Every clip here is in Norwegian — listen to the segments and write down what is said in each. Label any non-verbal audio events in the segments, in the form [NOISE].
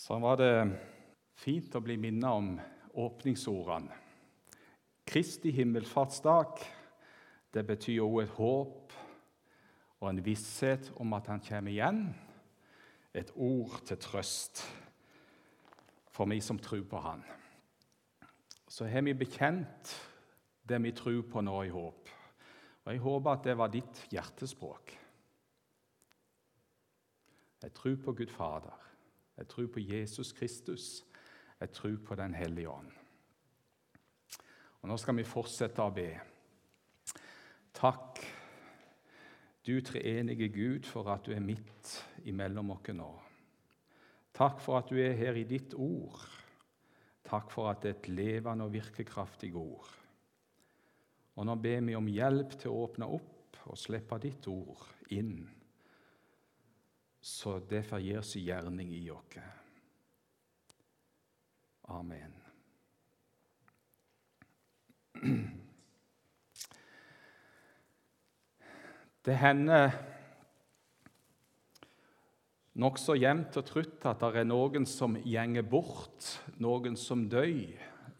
så var det fint å bli minnet om åpningsordene. Kristi himmelfartsdag det betyr også et håp og en visshet om at han kommer igjen. Et ord til trøst for vi som tror på han. Så har vi bekjent det vi tror på nå i håp. Og Jeg håper at det var ditt hjertespråk. Jeg tror på Gud Fader. Jeg tror på Jesus Kristus. Jeg tror på Den hellige ånd. Og Nå skal vi fortsette å be. Takk, du treenige Gud, for at du er midt imellom oss nå. Takk for at du er her i ditt ord. Takk for at det er et levende og virkekraftig ord. Og nå ber vi om hjelp til å åpne opp og slippe ditt ord inn, så det får gjøre sin gjerning i oss. Amen. Det hender nokså jevnt og trutt at det er noen som gjenger bort, noen som dør.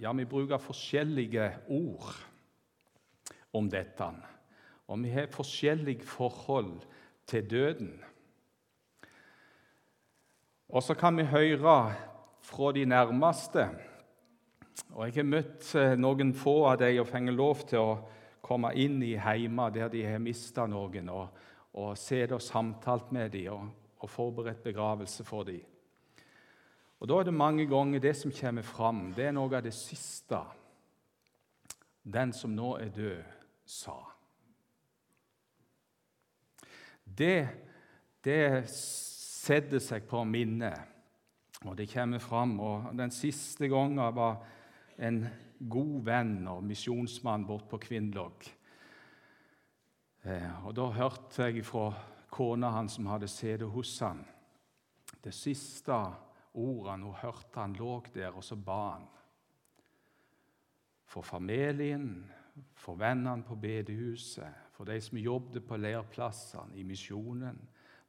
Ja, vi bruker forskjellige ord om dette. Og vi har forskjellig forhold til døden. Og så kan vi høre fra de nærmeste. Og Jeg har møtt eh, noen få av dem og fått lov til å komme inn i heimer der de har mista noen, og, og sett og samtalt med dem og, og forberedt begravelse for dem. Og Da er det mange ganger det som kommer fram, det er noe av det siste den som nå er død, sa. Det, det setter seg på minnet, og det kommer fram. Og Den siste gangen var en god venn og misjonsmann bort på Kvinnlog. Eh, og Da hørte jeg fra kona hans som hadde sittet hos han. Det siste ordene hun hørte han lå der, og så ba han. For familien, for vennene på bedehuset, for de som jobbet på leirplassene, i misjonen,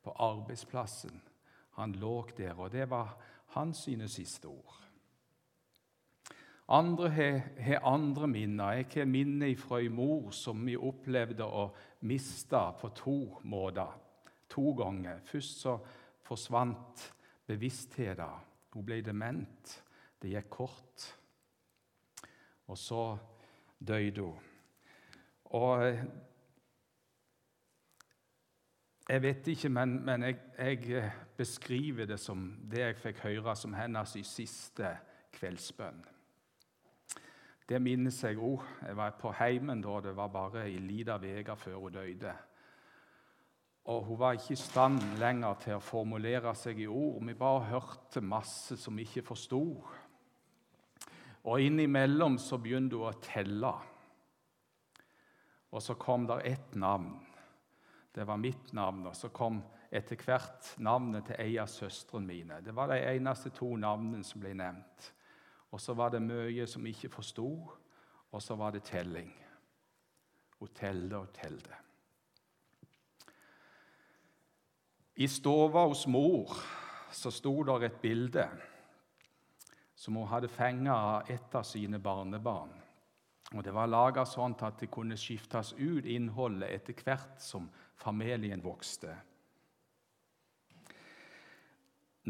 på arbeidsplassen. Han lå der, og det var hans sine siste ord. Andre har, andre minner. Jeg har minner fra ei mor som vi opplevde å miste på to måter. To ganger. Først så forsvant bevisstheten. Hun ble dement. Det gikk kort. Og så døde hun. Og jeg vet ikke, men, men jeg, jeg, beskriver det som det jeg fikk høre som hennes siste kveldsbønn. Det minnes jeg òg. Jeg var på heimen da. Det var bare ei lita uke før hun døde. Og Hun var ikke i stand lenger til å formulere seg i ord. Vi bare hørte masse som vi ikke forsto. Og innimellom så begynte hun å telle. Og så kom det ett navn. Det var mitt navn. Og så kom etter hvert navnet til ei av søstrene mine. Det var de eneste to navnene som ble nevnt. Og så var det mye som ikke forsto, og så var det telling. Hun telte og telte. I stova hos mor så sto der et bilde som hun hadde fengt av et av sine barnebarn. Og Det var laga sånn at det kunne skiftes ut innholdet etter hvert som familien vokste.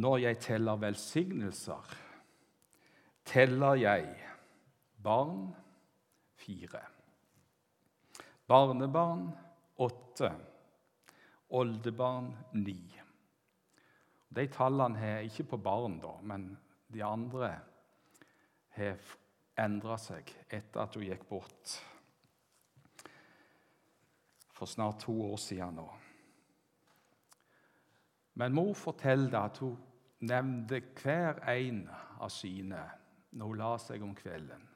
Når jeg teller velsignelser, teller jeg barn fire. Barnebarn åtte. Oldebarn ni. De tallene har ikke på barn, da, men de andre har endra seg etter at hun gikk bort for snart to år siden nå. Men mor fortalte at hun nevnte hver en av sine når hun la seg om kvelden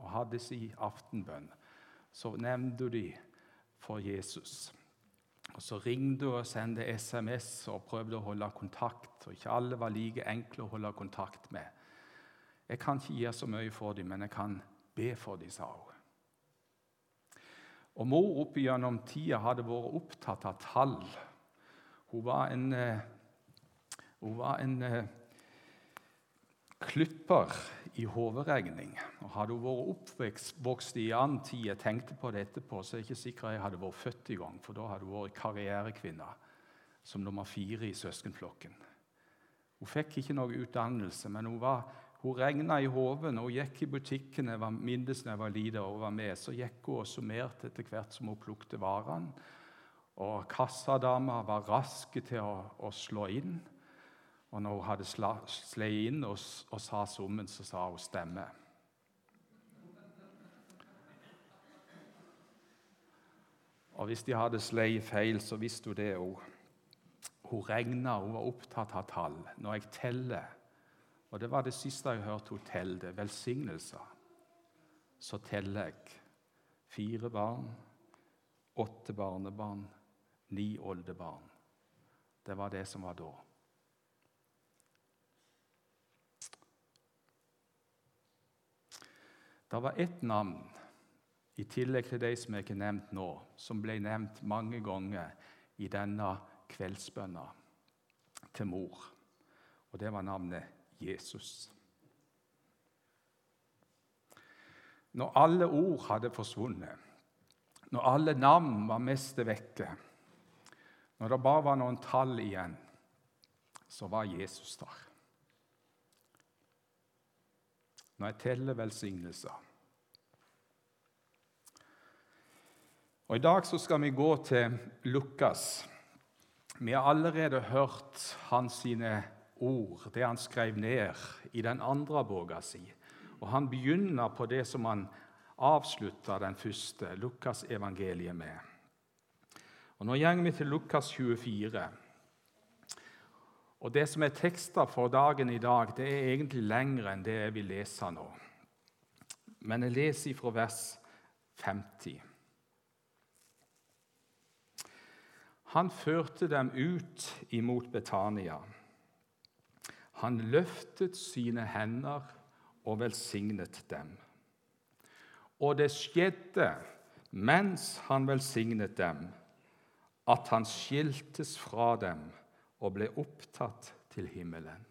og hadde sin aftenbønn. Så nevnte hun de for Jesus. Og Så ringte hun og sendte SMS og prøvde å holde kontakt. og Ikke alle var like enkle å holde kontakt med. Jeg kan ikke gi så mye for dem, men jeg kan be for dem, sa hun. Og Mor opp gjennom tida hadde vært opptatt av tall. Hun var en, eh, hun var en eh, klipper i hoderegning. Og Hadde hun vært oppvokst i annen tid, og tenkte på det etterpå, så er jeg ikke sikker jeg hadde vært født i gang, for da hadde hun vært karrierekvinne som nummer fire i søskenflokken. Hun fikk ikke noe utdannelse, men hun, var, hun regna i når hun gikk i butikken jeg var, minnes når jeg var liten og var med. Så gikk hun og summerte etter hvert som hun plukket varene. Og kassadama var raske til å, å slå inn. Og når hun hadde slått inn og, og, sa summen, så sa hun 'stemme'. Og hvis de hadde slått feil, så visste hun det òg. Hun regna, hun var opptatt av tall. Når jeg teller Og det var det siste jeg hørte hun telle, velsignelser. Så teller jeg fire barn, åtte barnebarn, ni oldebarn. Det var det som var da. Det var ett navn, i tillegg til de som jeg har nevnt nå, som ble nevnt mange ganger i denne kveldsbønna til mor. Og det var navnet Jesus. Når alle ord hadde forsvunnet, når alle navn var mest vekke, når det bare var noen tall igjen, så var Jesus der. når jeg teller velsignelser. Og I dag så skal vi gå til Lukas. Vi har allerede hørt hans sine ord, det han skrev ned i den andre boka si. Og Han begynner på det som han avslutta den første, Lukas evangeliet, med. Og Nå går vi til Lukas 24. Og Det som er tekster for dagen i dag, det er egentlig lengre enn det jeg vil lese nå. Men jeg leser fra vers 50. Han førte dem ut imot Betania. Han løftet sine hender og velsignet dem. Og det skjedde mens han velsignet dem, at han skiltes fra dem og ble opptatt til himmelen.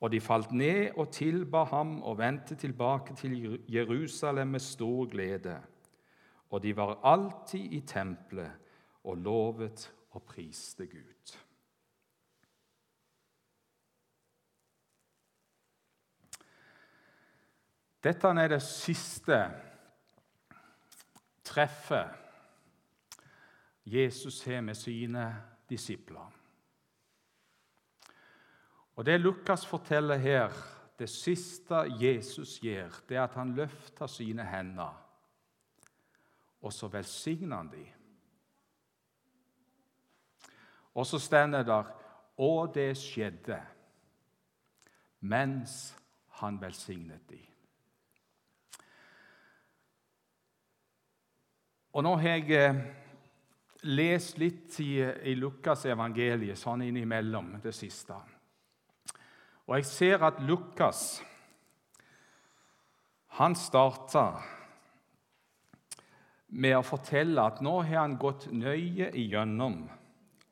Og de falt ned og tilba ham og vendte tilbake til Jerusalem med stor glede. Og de var alltid i tempelet og lovet og priste Gud. Dette er det siste treffet Jesus har med sine disipler. Og Det Lukas forteller her, det siste Jesus gjør, det er at han løfter sine hender, og så velsigner han dem. Og så står det der Og det skjedde mens han velsignet dem. Og nå har jeg eh, lest litt i, i Lukas evangeliet sånn innimellom det siste. Og jeg ser at Lukas han starta med å fortelle at nå har han gått nøye igjennom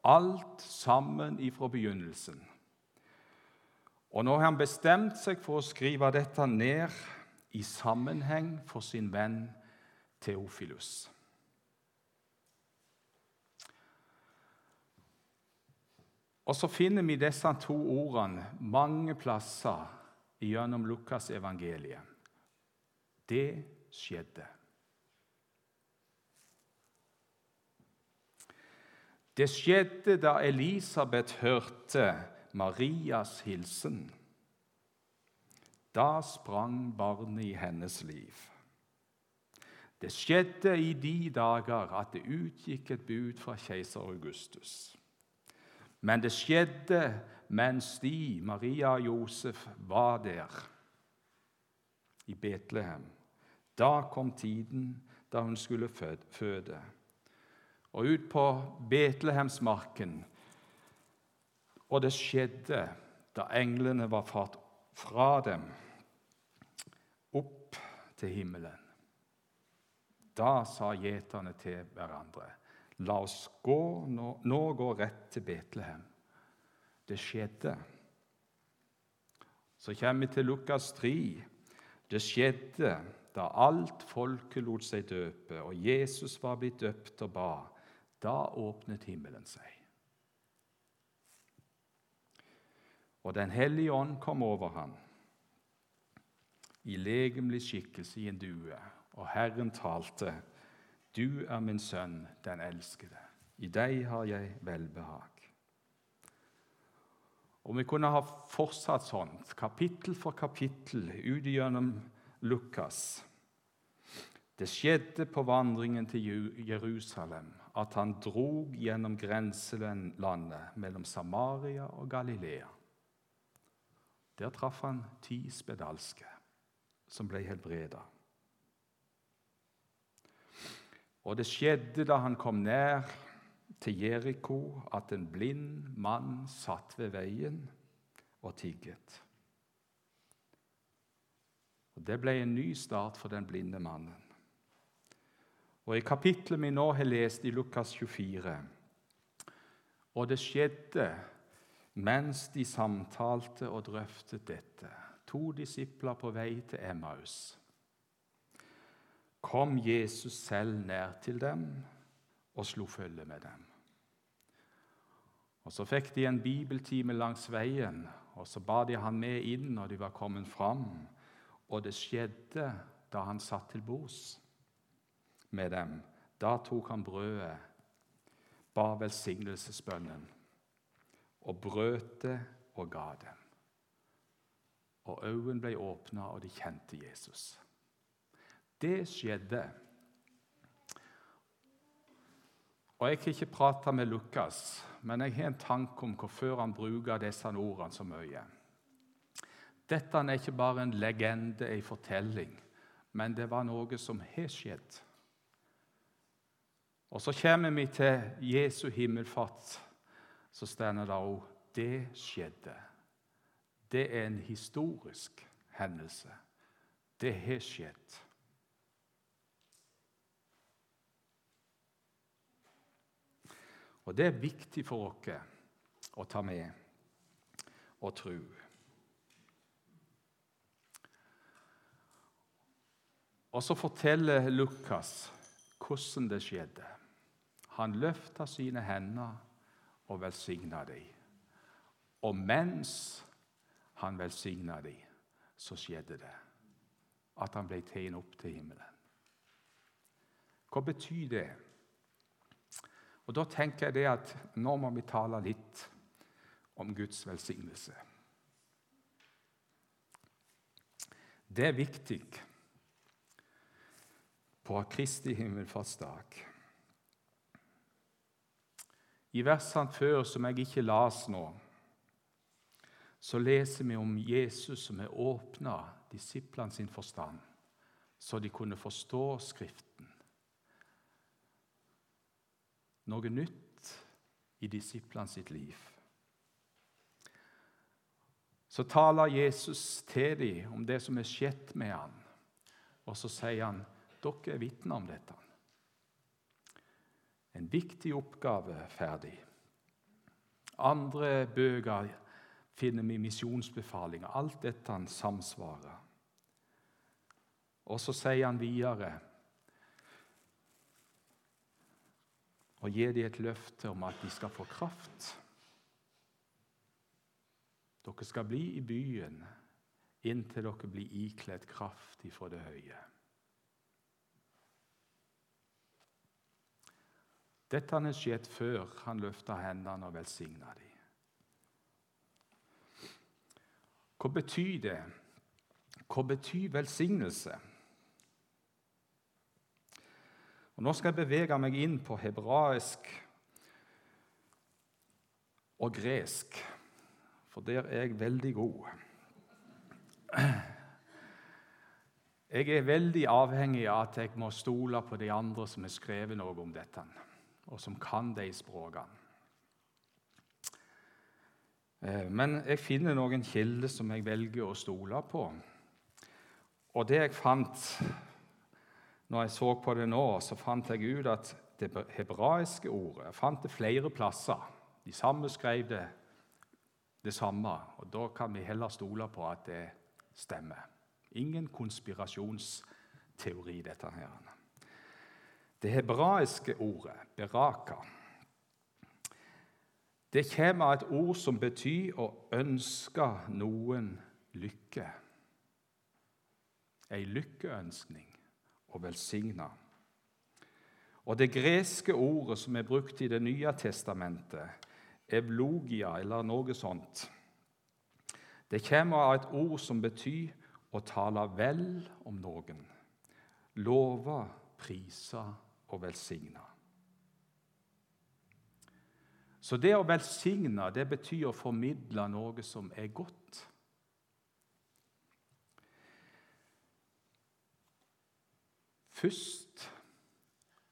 alt sammen ifra begynnelsen. Og nå har han bestemt seg for å skrive dette ned i sammenheng for sin venn Theofilus. Og så finner vi disse to ordene mange plasser gjennom Lukas evangeliet. Det skjedde. Det skjedde da Elisabeth hørte Marias hilsen. Da sprang barnet i hennes liv. Det skjedde i de dager at det utgikk et bud fra keiser Augustus. Men det skjedde mens de, Maria og Josef, var der i Betlehem. Da kom tiden da hun skulle føde. Og ut på Betlehemsmarken Og det skjedde da englene var fart fra dem opp til himmelen. Da sa gjeterne til hverandre La oss gå, nå, nå gå rett til Betlehem. Det skjedde. Så kommer vi til Lukas 3. Det skjedde da alt folket lot seg døpe, og Jesus var blitt døpt og ba. Da åpnet himmelen seg. Og Den hellige ånd kom over ham i legemlig skikkelse i en due, og Herren talte, Du er min sønn, den elskede. I deg har jeg velbehag. Og Vi kunne ha fortsatt sånn, kapittel for kapittel, ut gjennom Lukas. Det skjedde på vandringen til Jerusalem at han drog gjennom grenselandet mellom Samaria og Galilea. Der traff han ti spedalske som ble helbreda. Og det skjedde da han kom nær til Jeriko, at en blind mann satt ved veien og tigget. Og Det ble en ny start for den blinde mannen. Og I kapitlet vi nå har lest i Lukas 24 Og det skjedde mens de samtalte og drøftet dette, to disipler på vei til Emmaus, kom Jesus selv nær til dem og slo følge med dem. Og Så fikk de en bibeltime langs veien, og så ba de han med inn når de var kommet fram. Og det skjedde da han satt til bords med dem. Da tok han brødet, ba velsignelsesbønnen og brøt det og ga dem. Og øynene ble åpna, og de kjente Jesus. Det skjedde. Og Jeg har ikke prata med Lukas, men jeg har en tanke om hvorfor han bruker disse ordene så mye. Dette er ikke bare en legende, en fortelling, men det var noe som har skjedd. Og Så kommer vi til Jesu himmelfart så står det òg 'det skjedde'. Det er en historisk hendelse. Det har skjedd. Og Det er viktig for oss å ta med og tro. Og så forteller Lukas hvordan det skjedde. Han løfta sine hender og velsigna dem. Og mens han velsigna dem, så skjedde det at han ble tatt opp til himmelen. Hva betyr det? Og Da tenker jeg det at nå må vi tale litt om Guds velsignelse. Det er viktig på Kristi himmelfartsdag. I versene før, som jeg ikke las nå, så leser vi om Jesus som har åpna disiplene sin forstand, så de kunne forstå Skriften. Noe nytt i disiplene sitt liv. Så taler Jesus til dem om det som er skjedd med ham, og så sier han dere er vitner om dette. En viktig oppgave ferdig. Andre bøker finner vi misjonsbefalinger. Alt dette han samsvarer. Og så sier han videre og gir dem et løfte om at de skal få kraft. Dere skal bli i byen inntil dere blir ikledd kraft ifra det høye. Dette har skjedd før han løfta hendene og velsigna dem. Hva betyr det? Hva betyr velsignelse? Og Nå skal jeg bevege meg inn på hebraisk og gresk, for der er jeg veldig god. Jeg er veldig avhengig av at jeg må stole på de andre som har skrevet noe om dette og som kan de språkene. Eh, men jeg finner noen kilder som jeg velger å stole på. Og det jeg fant når jeg så på det nå, så fant jeg ut at det hebraiske ordet jeg fant det flere plasser. De samme skrev det det samme. Og Da kan vi heller stole på at det stemmer. Ingen konspirasjonsteori, dette her. Det hebraiske ordet, beraka, det kommer av et ord som betyr å ønske noen lykke. Ei lykkeønskning og velsigna. Og Det greske ordet som er brukt i Det nye testamentet, evlogia eller noe sånt, det kommer av et ord som betyr å tale vel om noen, love, prise og velsigne. Så det å velsigne, det betyr å formidle noe som er godt. Først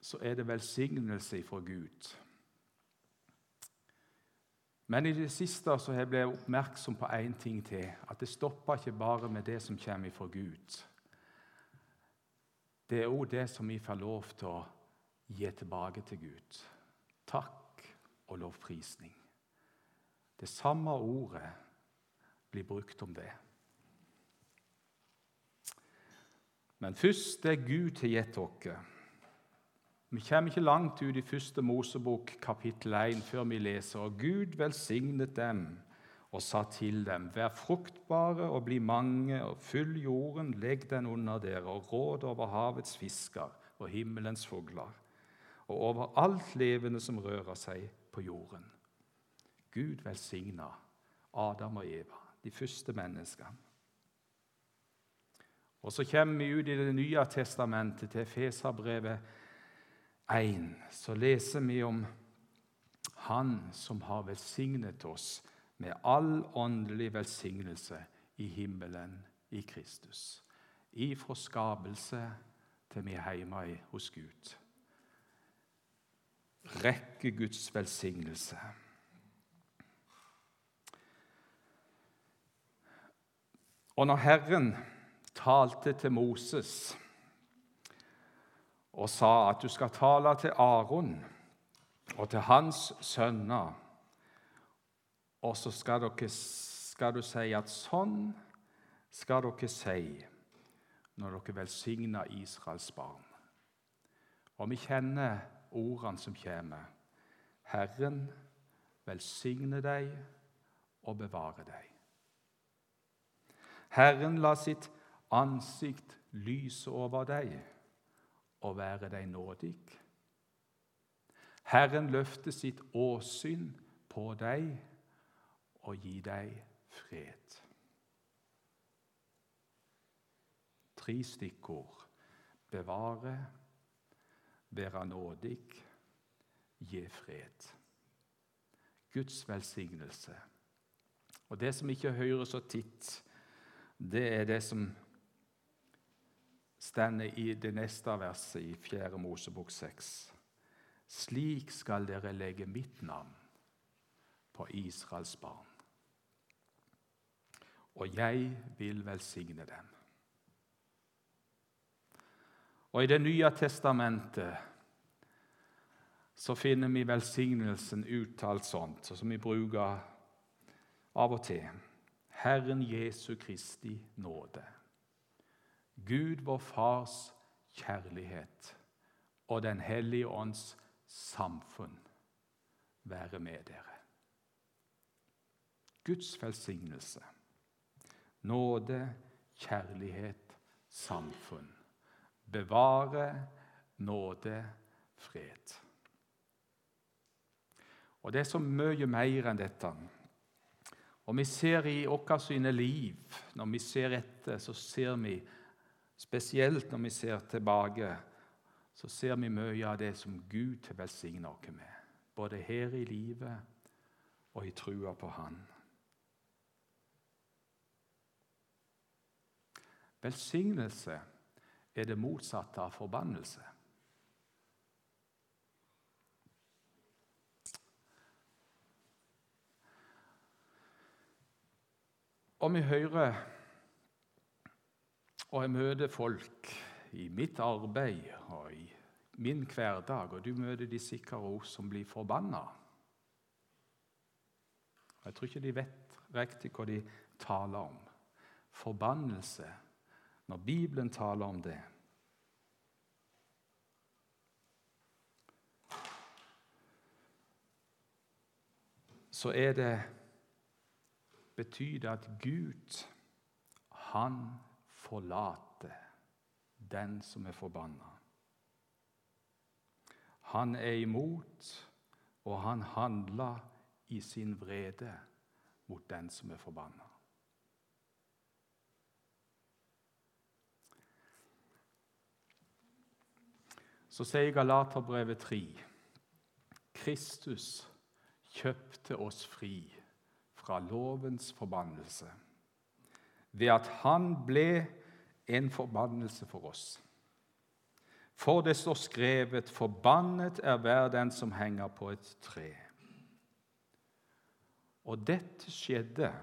så er det velsignelse fra Gud. Men i det siste så jeg blitt oppmerksom på én ting til. At det stopper ikke bare med det som kommer fra Gud. Det er òg det som vi får lov til å gi tilbake til Gud. Takk og lovprisning. Det samme ordet blir brukt om det. Men først det Gud har gitt oss. Vi kommer ikke langt ut i første Mosebok kapittel 1 før vi leser og Gud velsignet dem og sa til dem:" Vær fruktbare og bli mange, og fyll jorden, legg den under dere, og råd over havets fisker og himmelens fugler, og over alt levende som rører seg på jorden. Gud velsigna Adam og Eva, de første menneskene. Og Så kommer vi ut i Det nye testamentet, til Feserbrevet 1. Så leser vi om Han som har velsignet oss med all åndelig velsignelse i himmelen i Kristus. Ifra skapelse til vi er hjemme hos Gud rekke Guds velsignelse. Og når Herren talte til Moses og sa at du skal tale til Aron og til hans sønner, og så skal, dere, skal du si at sånn skal dere si når dere velsigner Israels barn. Og vi kjenner ordene som kommer. Herren velsigne deg og bevare deg. Herren la sitt ansikt lyse over deg og være deg nådig. Herren løfte sitt åsyn på deg og gi deg fred. Tre stikkord bevare, være nådig, gi fred. Guds velsignelse. Og Det som ikke hører så titt, det er det som stender i det neste verset i 4. Mosebok 6. Slik skal dere legge mitt navn på Israels barn. Og jeg vil velsigne dem. Og I Det nye testamentet så finner vi velsignelsen uttalt sånt, som vi bruker av og til. Herren Jesu Kristi nåde. Gud vår Fars kjærlighet og Den hellige ånds samfunn være med dere. Guds velsignelse, nåde, kjærlighet, samfunn bevare, nåde, fred. Og Det er så mye mer enn dette. Og vi ser i våre sine liv, når vi ser etter, så ser vi Spesielt når vi ser tilbake, så ser vi mye av det som Gud velsigner oss med. Både her i livet og i trua på Han. Velsignelse er det motsatte av forbannelse. Og vi hører og jeg møter folk i mitt arbeid og i min hverdag, og du møter de sikkert også som blir forbanna. Jeg tror ikke de vet riktig hva de taler om. Forbannelse. Når Bibelen taler om det. Så er det betyr det at Gud, han forlater den som er forbanna. Han er imot, og han handler i sin vrede mot den som er forbanna. Så sier Galaterbrevet 3.: Kristus kjøpte oss fri fra lovens forbannelse ved at han ble en forbannelse for oss. For det står skrevet:" Forbannet er hver den som henger på et tre. Og dette skjedde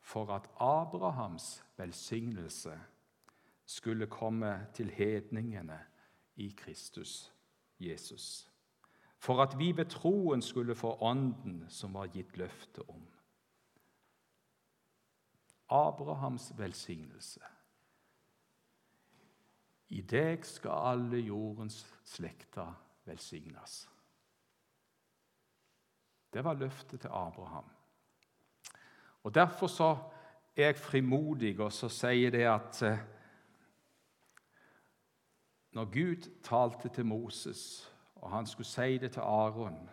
for at Abrahams velsignelse skulle komme til hedningene i Kristus Jesus. For at vi ved troen skulle få Ånden som var gitt løfte om. Abrahams velsignelse. I deg skal alle jordens slekter velsignes. Det var løftet til Abraham. Og Derfor så er jeg frimodig og så sier det at eh, når Gud talte til Moses, og han skulle si det til Aron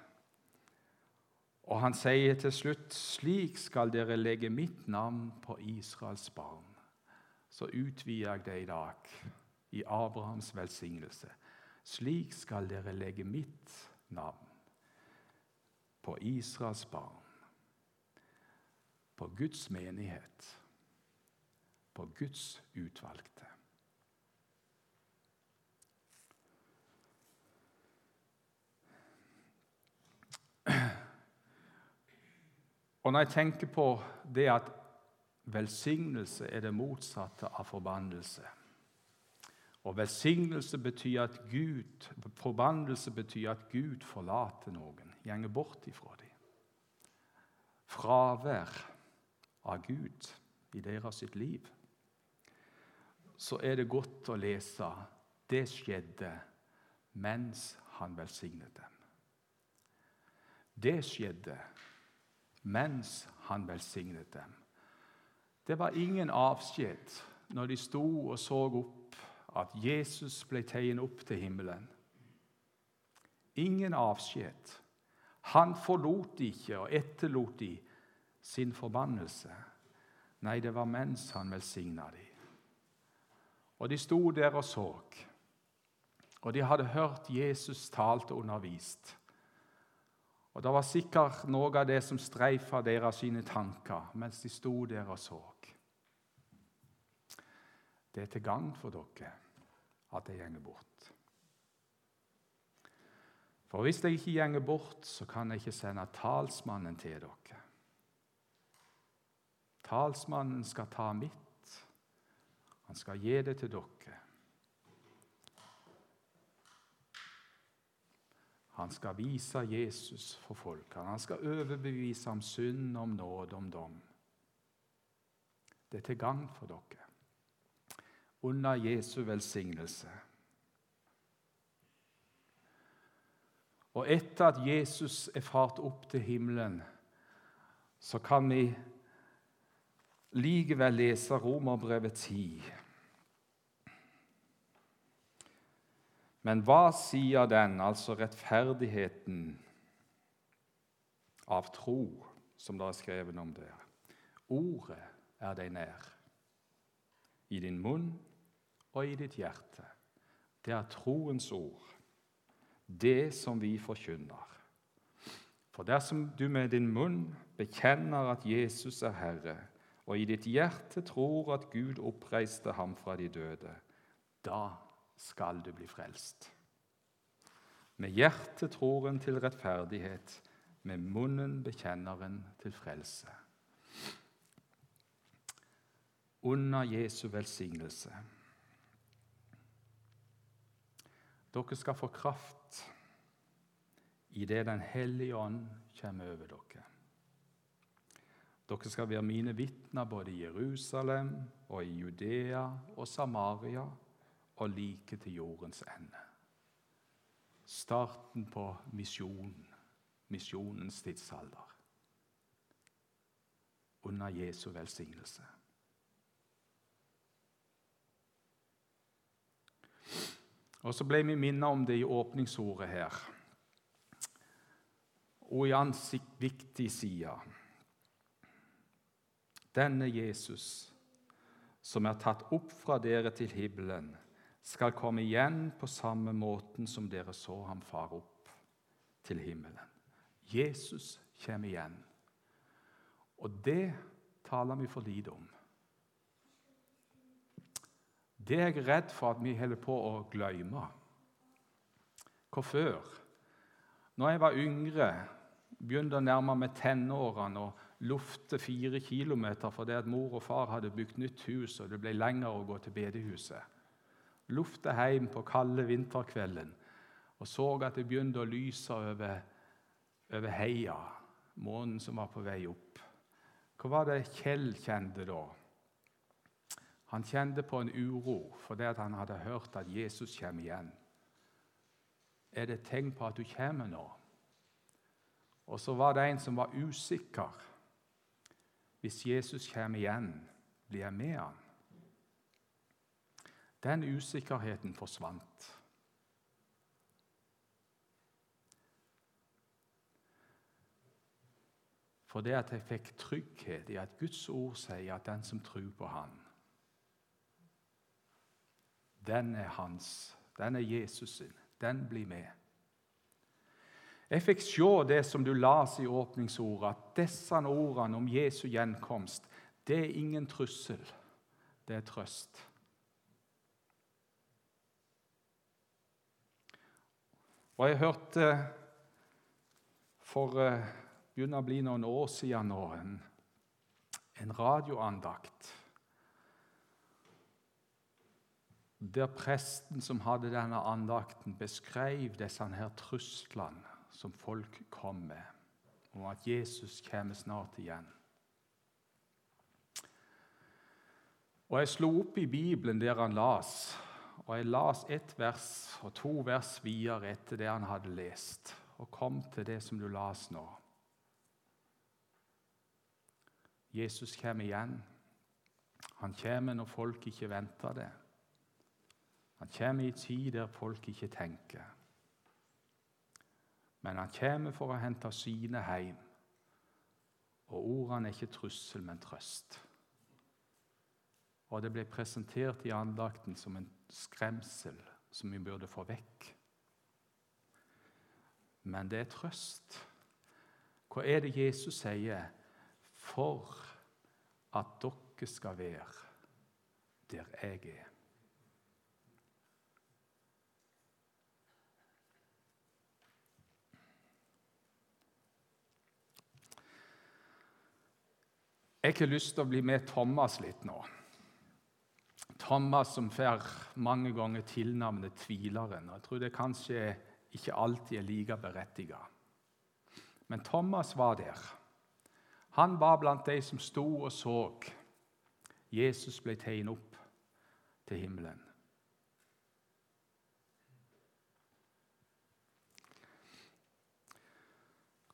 Og han sier til slutt, 'Slik skal dere legge mitt navn på Israels barn.' Så utvider jeg det i dag, i Abrahams velsignelse. Slik skal dere legge mitt navn på Israels barn, på Guds menighet, på Guds utvalgte. Og når jeg tenker på det at velsignelse er det motsatte av forbannelse Og velsignelse betyr at Gud, forbannelse betyr at Gud forlater noen, gjenger bort ifra dem. Fravær av Gud i deres sitt liv. Så er det godt å lese det skjedde mens han velsignet dem. Det skjedde mens han velsignet dem. Det var ingen avskjed når de sto og så opp at Jesus ble tegnet opp til himmelen. Ingen avskjed. Han forlot de ikke og etterlot de sin forbannelse. Nei, det var mens han velsigna dem. Og de sto der og så. Og de hadde hørt Jesus talt og undervist. Og Det var sikkert noe av det som streifa deres sine tanker mens de sto der og så. Det er til gagn for dere at jeg gjenger bort. For hvis jeg ikke gjenger bort, så kan jeg ikke sende talsmannen til dere. Talsmannen skal ta mitt. Han skal gi det til dere. Han skal vise Jesus for folkene. Han skal overbevise om synd, om nåde, om dom. Det er til gagn for dere. Under Jesu velsignelse. Og etter at Jesus er fart opp til himmelen, så kan vi likevel lese Romerbrevet 10. Men hva sier den, altså rettferdigheten av tro, som det er skrevet om der? Ordet er deg nær, i din munn og i ditt hjerte. Det er troens ord, det som vi forkynner. For dersom du med din munn bekjenner at Jesus er Herre, og i ditt hjerte tror at Gud oppreiste ham fra de døde, da skal du bli frelst. Med hjertet tror en til rettferdighet, med munnen bekjenner en til frelse. Under Jesu velsignelse. Dere skal få kraft idet Den hellige ånd kommer over dere. Dere skal være mine vitner både i Jerusalem og i Judea og Samaria og like til jordens ende. Starten på misjonen, misjonens tidsalder. Under Jesu velsignelse. Og Så ble vi minnet om det i åpningsordet her. Og i ansikt viktig side. Denne Jesus, som er tatt opp fra dere til himmelen, skal komme igjen på samme måten som dere så ham fare opp til himmelen. Jesus kommer igjen. Og det taler vi for lite om. Det er jeg redd for at vi holder på å glemme. Hvorfor? Når jeg var yngre, begynte å nærme meg tenårene og lufte fire kilometer fordi at mor og far hadde bygd nytt hus og det ble lenger å gå til bedehuset. Lufte hjem på kalde vinterkvelden og så at det begynte å lyse over, over heia, månen som var på vei opp. Hva var det Kjell kjente da? Han kjente på en uro fordi han hadde hørt at Jesus kommer igjen. Er det et tegn på at du kommer nå? Og så var det en som var usikker. Hvis Jesus kommer igjen, blir jeg med han? Den usikkerheten forsvant. For det at jeg fikk trygghet i at Guds ord sier at den som tror på Han, den er hans. Den er Jesus sin. Den blir med. Jeg fikk se det som du las i åpningsordet, at disse ordene om Jesu gjenkomst det er ingen trussel, det er trøst. Og Jeg hørte for uh, begynner å bli noen år siden nå en, en radioandakt der presten som hadde denne andakten, beskrev disse her truslene som folk kom med, om at Jesus kommer snart igjen. Og Jeg slo opp i Bibelen der han las, og jeg las ett vers og to vers videre etter det han hadde lest, og kom til det som du las nå. Jesus kommer igjen. Han kommer når folk ikke venter det. Han kommer i tid der folk ikke tenker. Men han kommer for å hente sine hjem. Og ordene er ikke trussel, men trøst. Og det ble presentert i andakten som en skremsel som vi burde få vekk. Men det er trøst. Hva er det Jesus sier? For at dere skal være der jeg er. Jeg har lyst til å bli med Thomas litt nå. Thomas som får mange ganger tilnavnet Tvileren. Jeg tror det kanskje ikke alltid er like berettiget. Men Thomas var der. Han var blant de som sto og så Jesus ble tegnet opp til himmelen.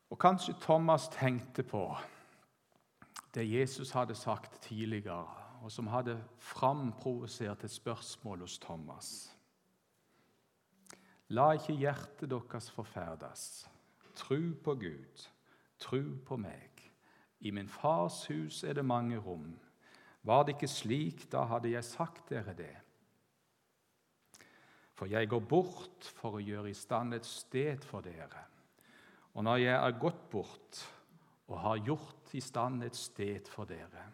Og kanskje Thomas tenkte på det Jesus hadde sagt tidligere, og som hadde framprovosert et spørsmål hos Thomas. La ikke hjertet deres forferdes. Tru på Gud, tru på meg. I min fars hus er det mange rom. Var det ikke slik, da hadde jeg sagt dere det. For jeg går bort for å gjøre i stand et sted for dere. Og når jeg er gått bort, og har gjort i stand et sted for dere.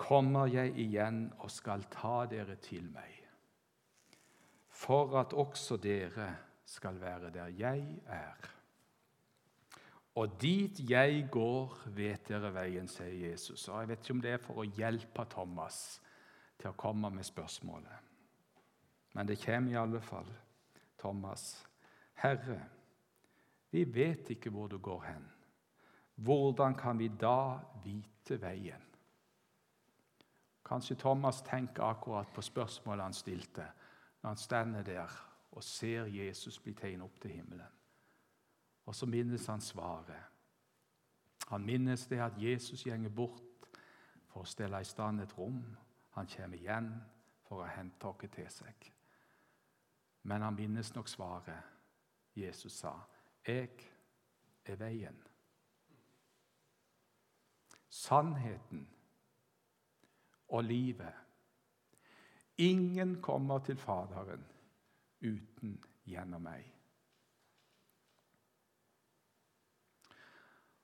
Kommer jeg igjen og skal ta dere til meg, for at også dere skal være der jeg er. Og dit jeg går, vet dere veien, sier Jesus. Og Jeg vet ikke om det er for å hjelpe Thomas til å komme med spørsmålet. Men det kommer i alle fall. Thomas, Herre, vi vet ikke hvor du går hen. hvordan kan vi da vite veien? Kanskje Thomas tenker akkurat på spørsmålet han stilte når han stender der og ser Jesus bli tegnet opp til himmelen. Og så minnes han svaret. Han minnes det at Jesus gjenger bort for å stelle i stand et rom. Han kommer igjen for å hente oss til seg. Men han minnes nok svaret Jesus sa. 'Jeg er veien.' Sannheten og livet. Ingen kommer til Faderen uten gjennom meg.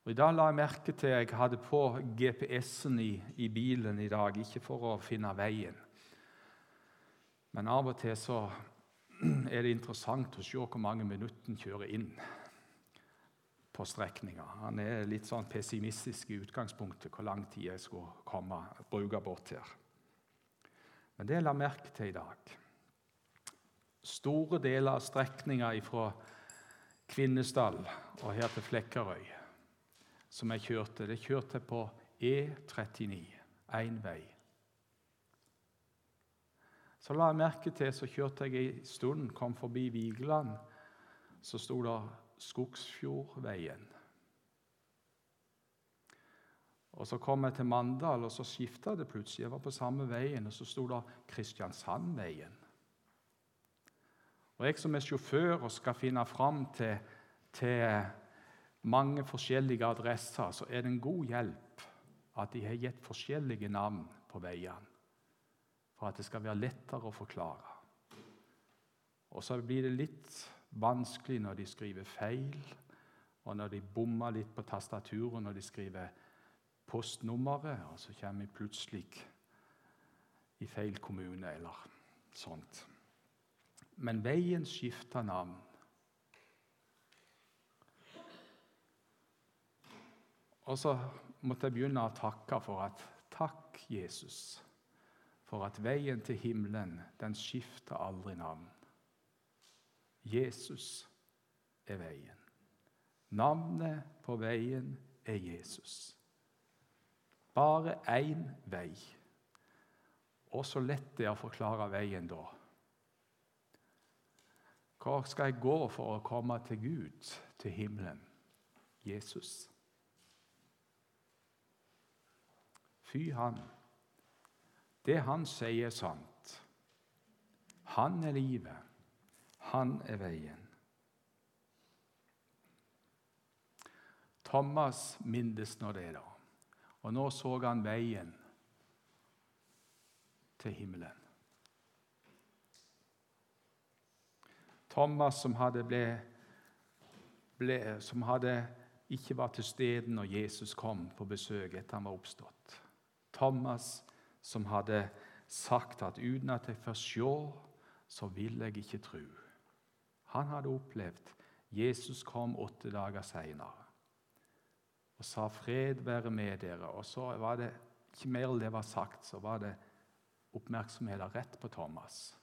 Og I dag la jeg merke til at jeg hadde på GPS-en i, i, bilen i dag, ikke for å finne veien. Men av og til så [CLEARS THROAT] er det interessant å se hvor mange minutter en kjører inn på strekninga. Han er litt sånn pessimistisk i utgangspunktet hvor lang tid jeg skulle komme, bruke bort her. Men det la merke til i dag Store deler av strekninga fra Kvinesdal og her til Flekkerøy som jeg kjørte, det kjørte på E39, én vei. Så la jeg merke til, så kjørte jeg en stund, kom forbi Vigeland. Så sto det Skogsfjordveien. Og Så kom jeg til Mandal, og så skifta det plutselig. Jeg var på samme veien, og så sto det Kristiansandveien. Og Jeg som er sjåfør og skal finne fram til, til mange forskjellige adresser, så er det en god hjelp at de har gitt forskjellige navn på veiene, for at det skal være lettere å forklare. Og så blir det litt vanskelig når de skriver feil, og når de bommer litt på tastaturet når de skriver postnummeret, og så kommer vi plutselig i feil kommune eller sånt. Men veien skifter navn. Og så måtte jeg begynne å takke for at Takk, Jesus, for at veien til himmelen, den skifter aldri navn. Jesus er veien. Navnet på veien er Jesus. Bare én vei. Og så lett det er å forklare veien da. Hvor skal jeg gå for å komme til Gud, til himmelen? Jesus. Fy han. Det han sier, er sant. Han er livet. Han er veien. Thomas mindes nå det, da. Og nå så han veien til himmelen. Thomas som hadde, ble, ble, som hadde ikke var til stede når Jesus kom på besøk etter han var oppstått. Thomas som hadde sagt at uten at jeg får se, så vil jeg ikke tro. Han hadde opplevd Jesus kom åtte dager seinere og sa 'fred være med dere'. Og så var det ikke mer enn det var sagt, så var det oppmerksomheten rett på Thomas.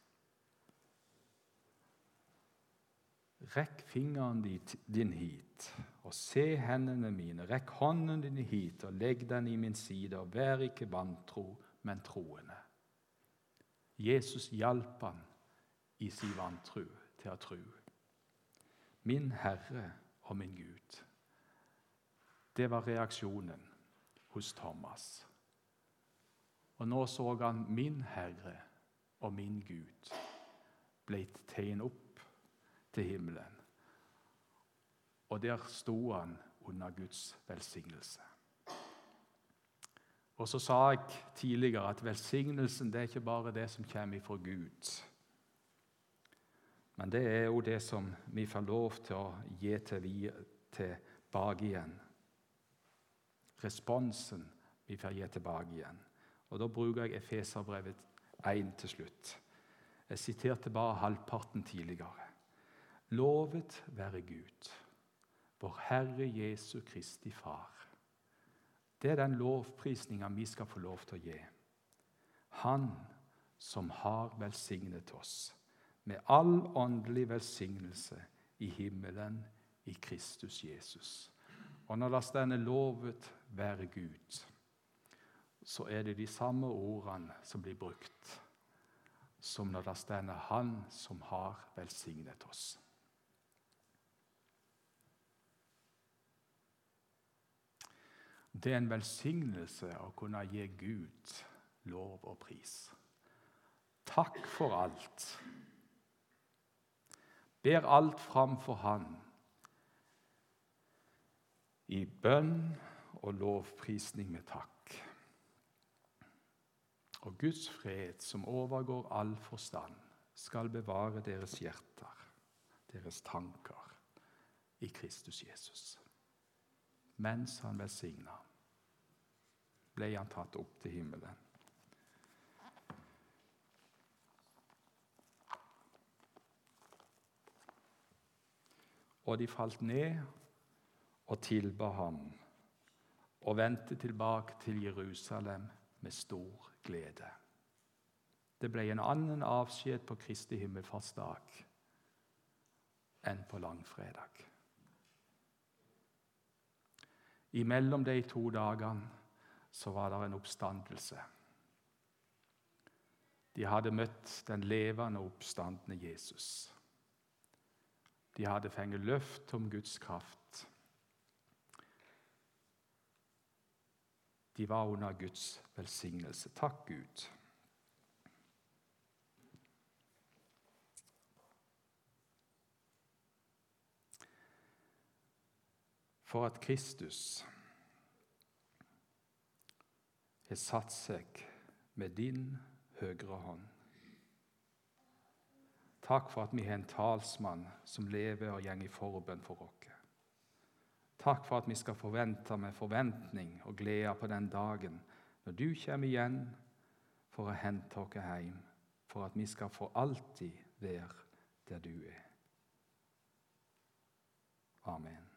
Rekk fingeren din hit, og se hendene mine. Rekk hånden din hit, og legg den i min side, og vær ikke vantro, men troende. Jesus hjalp han i sin vantro til å tro. Min Herre og min Gud. Det var reaksjonen hos Thomas. Og nå så han min Herre og min Gud blitt tegnet opp til himmelen. Og der sto han under Guds velsignelse. Og så sa jeg tidligere at velsignelsen det er ikke bare det som kommer fra Gud. Men det er jo det som vi får lov til å gi tilbake igjen. Responsen vi får gi tilbake igjen. Og Da bruker jeg Efeserbrevet 1 til slutt. Jeg siterte bare halvparten tidligere. Lovet være Gud, vår Herre Jesu Kristi Far. Det er den lovprisninga vi skal få lov til å gi. Han som har velsignet oss med all åndelig velsignelse i himmelen i Kristus Jesus. Og når det står 'lovet være Gud', så er det de samme ordene som blir brukt som når det står 'Han som har velsignet oss'. Det er en velsignelse å kunne gi Gud lov og pris. Takk for alt. Ber alt fram for Han i bønn og lovprisning med takk. Og Guds fred, som overgår all forstand, skal bevare deres hjerter, deres tanker, i Kristus Jesus. Mens han velsigna, ble han tatt opp til himmelen. Og de falt ned og tilba ham og vendte tilbake til Jerusalem med stor glede. Det ble en annen avskjed på Kristi himmelfartsdag enn på langfredag. Imellom de to dagene så var det en oppstandelse. De hadde møtt den levende oppstandende Jesus. De hadde fengt løft om Guds kraft. De var under Guds velsignelse. Takk, Gud. For at Kristus har satt seg med din høyre hånd. Takk for at vi har en talsmann som lever og går i forbønn for oss. Takk for at vi skal forvente med forventning og glede på den dagen når du kommer igjen for å hente oss hjem, for at vi skal for alltid være der du er. Amen.